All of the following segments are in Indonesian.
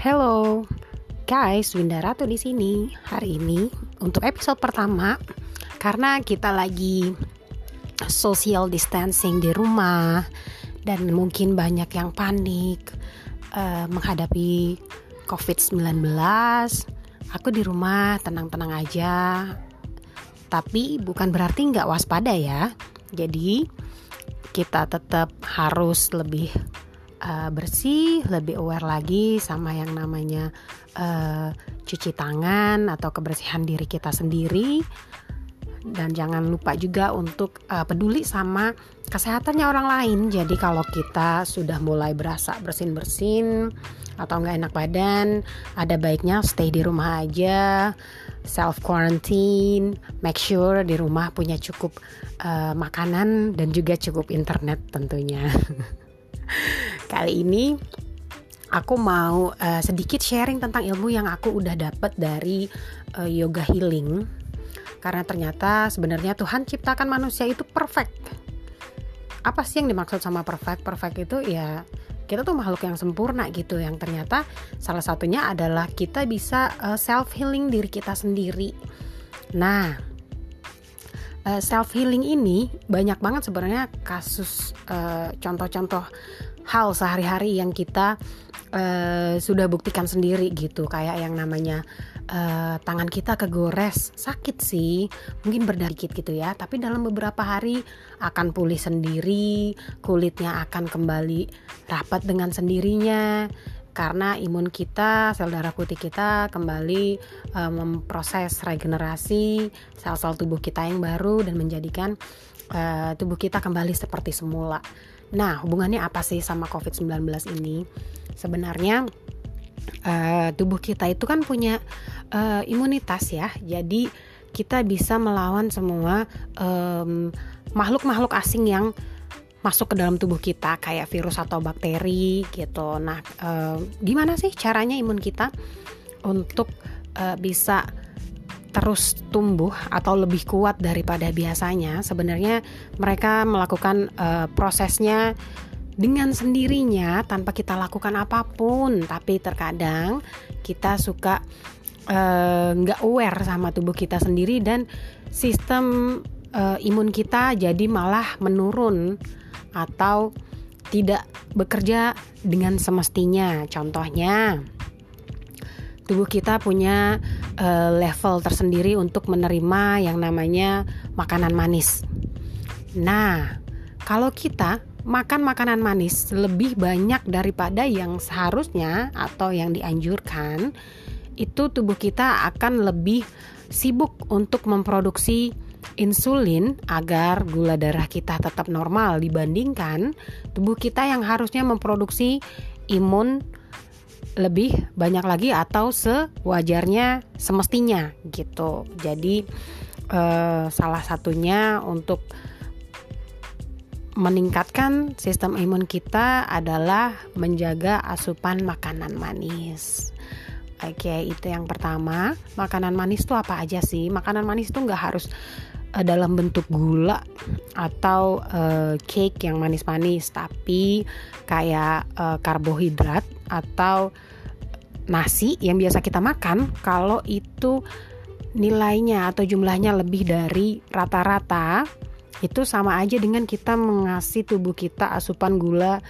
Hello, guys, Winda Ratu di sini. Hari ini untuk episode pertama karena kita lagi social distancing di rumah dan mungkin banyak yang panik uh, menghadapi COVID-19. Aku di rumah tenang-tenang aja. Tapi bukan berarti nggak waspada ya. Jadi kita tetap harus lebih uh, bersih, lebih aware lagi sama yang namanya uh, cuci tangan atau kebersihan diri kita sendiri. Dan jangan lupa juga untuk uh, peduli sama kesehatannya orang lain. Jadi kalau kita sudah mulai berasa bersin-bersin atau nggak enak badan, ada baiknya stay di rumah aja, self quarantine, make sure di rumah punya cukup uh, makanan dan juga cukup internet tentunya. Kali ini aku mau uh, sedikit sharing tentang ilmu yang aku udah dapat dari uh, yoga healing. Karena ternyata sebenarnya Tuhan ciptakan manusia itu perfect. Apa sih yang dimaksud sama perfect? Perfect itu ya kita tuh makhluk yang sempurna gitu yang ternyata salah satunya adalah kita bisa uh, eh, self healing diri kita sendiri. Nah, uh, self healing ini banyak banget sebenarnya kasus contoh-contoh uh, hal sehari-hari yang kita uh, sudah buktikan sendiri gitu. Kayak yang namanya uh, tangan kita kegores sakit sih mungkin berdikit gitu ya. Tapi dalam beberapa hari akan pulih sendiri kulitnya akan kembali rapat dengan sendirinya karena imun kita, sel darah putih kita kembali uh, memproses regenerasi sel-sel tubuh kita yang baru dan menjadikan uh, tubuh kita kembali seperti semula. Nah, hubungannya apa sih sama COVID-19 ini? Sebenarnya uh, tubuh kita itu kan punya uh, imunitas ya. Jadi kita bisa melawan semua makhluk-makhluk asing yang masuk ke dalam tubuh kita kayak virus atau bakteri gitu. Nah, uh, gimana sih caranya imun kita untuk uh, bisa terus tumbuh atau lebih kuat daripada biasanya, sebenarnya mereka melakukan uh, prosesnya dengan sendirinya tanpa kita lakukan apa pun. Tapi terkadang kita suka nggak aware sama tubuh kita sendiri dan sistem imun kita jadi malah menurun atau tidak bekerja dengan semestinya. Contohnya tubuh kita punya uh, level tersendiri untuk menerima yang namanya makanan manis. Nah, kalau kita makan makanan manis lebih banyak daripada yang seharusnya atau yang dianjurkan, itu tubuh kita akan lebih sibuk untuk memproduksi insulin agar gula darah kita tetap normal dibandingkan tubuh kita yang harusnya memproduksi imun lebih banyak lagi atau sewajarnya semestinya gitu. Jadi eh, salah satunya untuk meningkatkan sistem imun kita adalah menjaga asupan makanan manis. Oke, itu yang pertama. Makanan manis itu apa aja sih? Makanan manis itu nggak harus uh, dalam bentuk gula atau uh, cake yang manis-manis, tapi kayak uh, karbohidrat atau nasi yang biasa kita makan kalau itu nilainya atau jumlahnya lebih dari rata-rata itu sama aja dengan kita mengasih tubuh kita asupan gula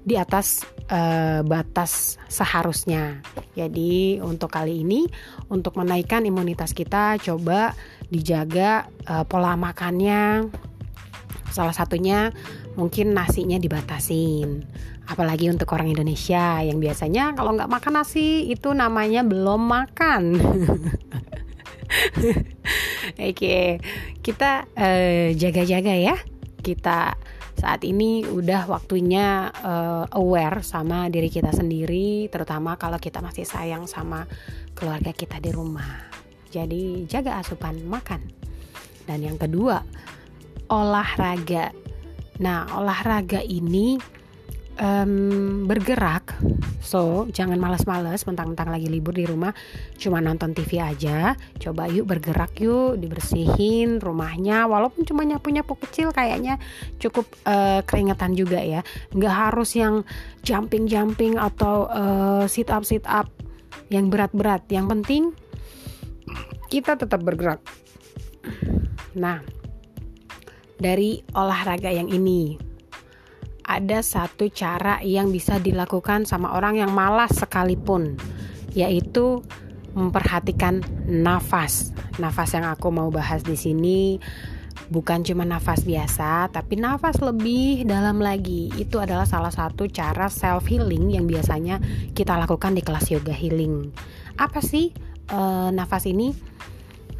di atas uh, batas seharusnya. Jadi untuk kali ini untuk menaikkan imunitas kita coba dijaga uh, pola makannya. Salah satunya mungkin nasinya dibatasin. Apalagi untuk orang Indonesia yang biasanya kalau nggak makan nasi itu namanya belum makan. Oke, kita uh, jaga-jaga ya. Kita saat ini udah waktunya uh, aware sama diri kita sendiri, terutama kalau kita masih sayang sama keluarga kita di rumah. Jadi jaga asupan makan. Dan yang kedua, olahraga. Nah, olahraga ini um, bergerak. So, jangan males-males mentang-mentang lagi libur di rumah cuma nonton TV aja. Coba yuk bergerak yuk, dibersihin rumahnya walaupun cuma nyapu-nyapu kecil kayaknya cukup uh, keringetan juga ya. Nggak harus yang jumping-jumping atau uh, sit up sit up yang berat-berat. Yang penting kita tetap bergerak. Nah, dari olahraga yang ini ada satu cara yang bisa dilakukan sama orang yang malas sekalipun, yaitu memperhatikan nafas. Nafas yang aku mau bahas di sini bukan cuma nafas biasa, tapi nafas lebih dalam lagi. Itu adalah salah satu cara self healing yang biasanya kita lakukan di kelas yoga healing. Apa sih uh, nafas ini?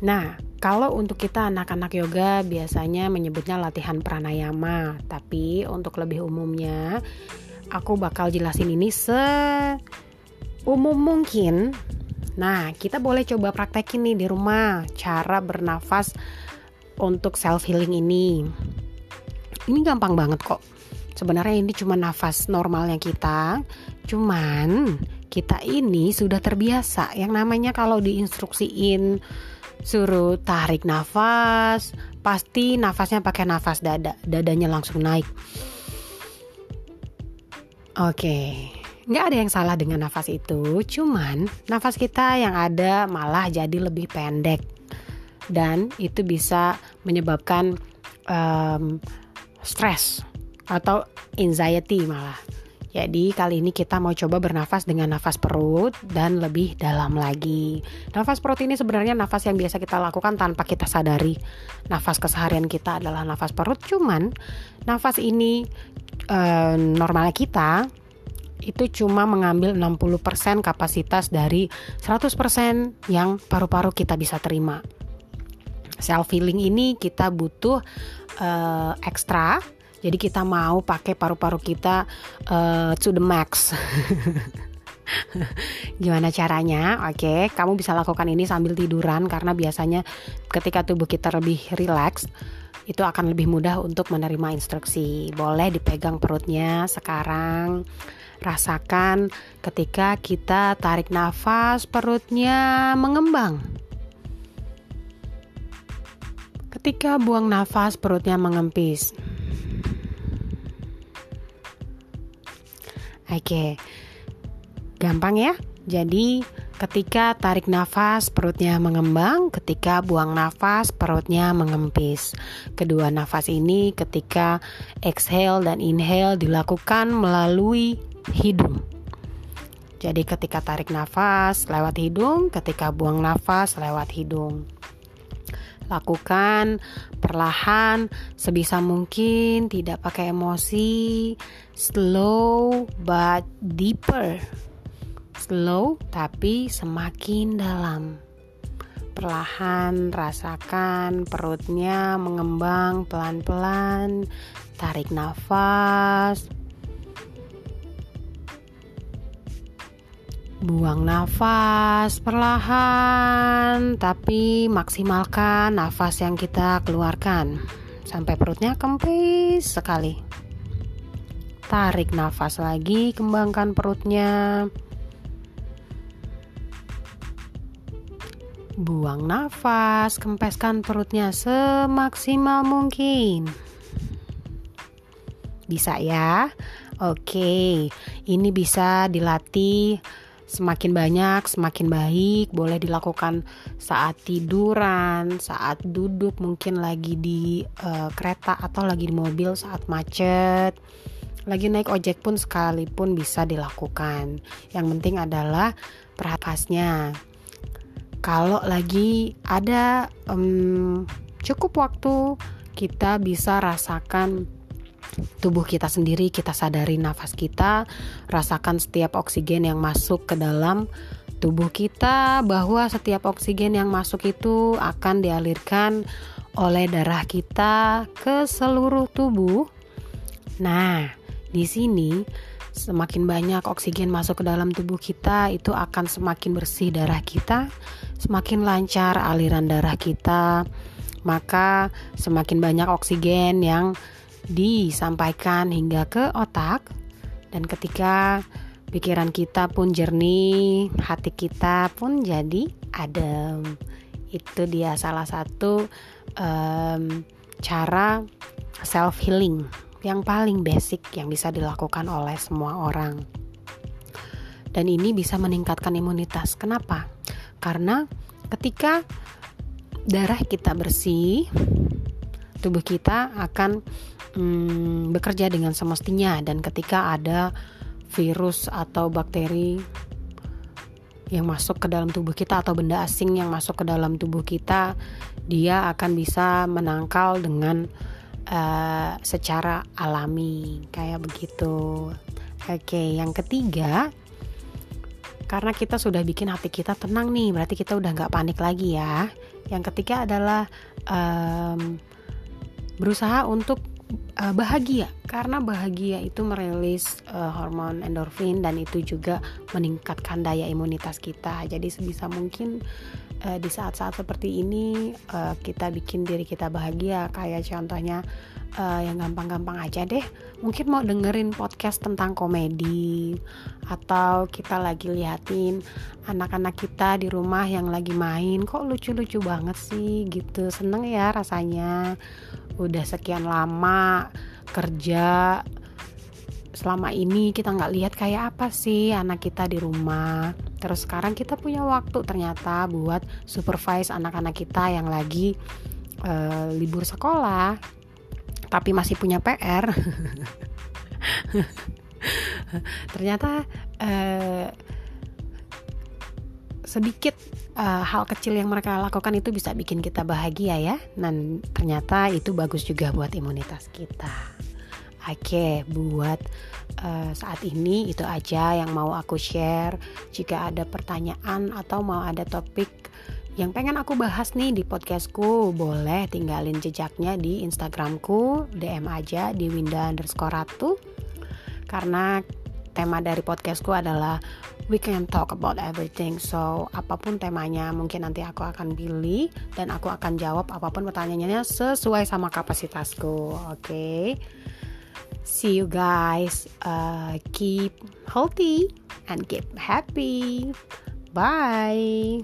Nah, kalau untuk kita anak-anak yoga biasanya menyebutnya latihan pranayama, tapi untuk lebih umumnya aku bakal jelasin ini se umum mungkin. Nah, kita boleh coba praktekin nih di rumah cara bernafas untuk self healing ini. Ini gampang banget kok. Sebenarnya ini cuma nafas normalnya kita, cuman kita ini sudah terbiasa. Yang namanya kalau diinstruksiin suruh tarik nafas, pasti nafasnya pakai nafas dada, dadanya langsung naik. Oke, nggak ada yang salah dengan nafas itu, cuman nafas kita yang ada malah jadi lebih pendek. Dan itu bisa menyebabkan um, stres atau anxiety malah. Jadi kali ini kita mau coba bernafas dengan nafas perut dan lebih dalam lagi. Nafas perut ini sebenarnya nafas yang biasa kita lakukan tanpa kita sadari. Nafas keseharian kita adalah nafas perut, cuman nafas ini eh, normalnya kita itu cuma mengambil 60% kapasitas dari 100% yang paru-paru kita bisa terima self healing ini kita butuh uh, ekstra jadi kita mau pakai paru-paru kita uh, to the max Gimana caranya? Oke, kamu bisa lakukan ini sambil tiduran karena biasanya ketika tubuh kita lebih rileks itu akan lebih mudah untuk menerima instruksi. Boleh dipegang perutnya sekarang. Rasakan ketika kita tarik nafas perutnya mengembang. Ketika buang nafas, perutnya mengempis. Oke, gampang ya. Jadi, ketika tarik nafas, perutnya mengembang. Ketika buang nafas, perutnya mengempis. Kedua nafas ini, ketika exhale dan inhale dilakukan melalui hidung. Jadi, ketika tarik nafas lewat hidung, ketika buang nafas lewat hidung lakukan perlahan sebisa mungkin tidak pakai emosi. Slow but deeper. Slow tapi semakin dalam. Perlahan rasakan perutnya mengembang pelan-pelan tarik nafas Buang nafas perlahan, tapi maksimalkan nafas yang kita keluarkan sampai perutnya kempis sekali. Tarik nafas lagi, kembangkan perutnya. Buang nafas, kempeskan perutnya semaksimal mungkin. Bisa ya? Oke, ini bisa dilatih semakin banyak semakin baik boleh dilakukan saat tiduran saat duduk mungkin lagi di uh, kereta atau lagi di mobil saat macet. Lagi naik ojek pun sekalipun bisa dilakukan. Yang penting adalah perhatiannya. Kalau lagi ada um, cukup waktu kita bisa rasakan tubuh kita sendiri, kita sadari nafas kita, rasakan setiap oksigen yang masuk ke dalam tubuh kita, bahwa setiap oksigen yang masuk itu akan dialirkan oleh darah kita ke seluruh tubuh. Nah, di sini semakin banyak oksigen masuk ke dalam tubuh kita, itu akan semakin bersih darah kita, semakin lancar aliran darah kita, maka semakin banyak oksigen yang disampaikan hingga ke otak dan ketika pikiran kita pun jernih, hati kita pun jadi adem. Itu dia salah satu um, cara self healing yang paling basic yang bisa dilakukan oleh semua orang. dan ini bisa meningkatkan imunitas. Kenapa? Karena ketika darah kita bersih, tubuh kita akan hmm, bekerja dengan semestinya dan ketika ada virus atau bakteri yang masuk ke dalam tubuh kita atau benda asing yang masuk ke dalam tubuh kita, dia akan bisa menangkal dengan uh, secara alami kayak begitu. Oke, yang ketiga, karena kita sudah bikin hati kita tenang nih, berarti kita udah nggak panik lagi ya. Yang ketiga adalah um, berusaha untuk uh, bahagia karena bahagia itu merilis uh, hormon endorfin dan itu juga meningkatkan daya imunitas kita. Jadi sebisa mungkin uh, di saat-saat seperti ini uh, kita bikin diri kita bahagia kayak contohnya uh, yang gampang-gampang aja deh. Mungkin mau dengerin podcast tentang komedi atau kita lagi liatin anak-anak kita di rumah yang lagi main kok lucu-lucu banget sih gitu. Seneng ya rasanya. Udah sekian lama kerja selama ini kita nggak lihat kayak apa sih anak kita di rumah. Terus sekarang kita punya waktu ternyata buat supervise anak-anak kita yang lagi uh, libur sekolah tapi masih punya PR ternyata uh, sedikit uh, hal kecil yang mereka lakukan itu bisa bikin kita bahagia ya. Dan ternyata itu bagus juga buat imunitas kita Oke, buat uh, saat ini itu aja yang mau aku share. Jika ada pertanyaan atau mau ada topik yang pengen aku bahas nih di podcastku boleh tinggalin jejaknya di instagramku DM aja di winda underscore ratu karena tema dari podcastku adalah we can talk about everything so apa pun temanya mungkin nanti aku akan pilih dan aku akan jawab apa pun pertanyaannya sesuai sama kapasitasku oke okay? See you guys uh, keep healthy and keep happy. Bye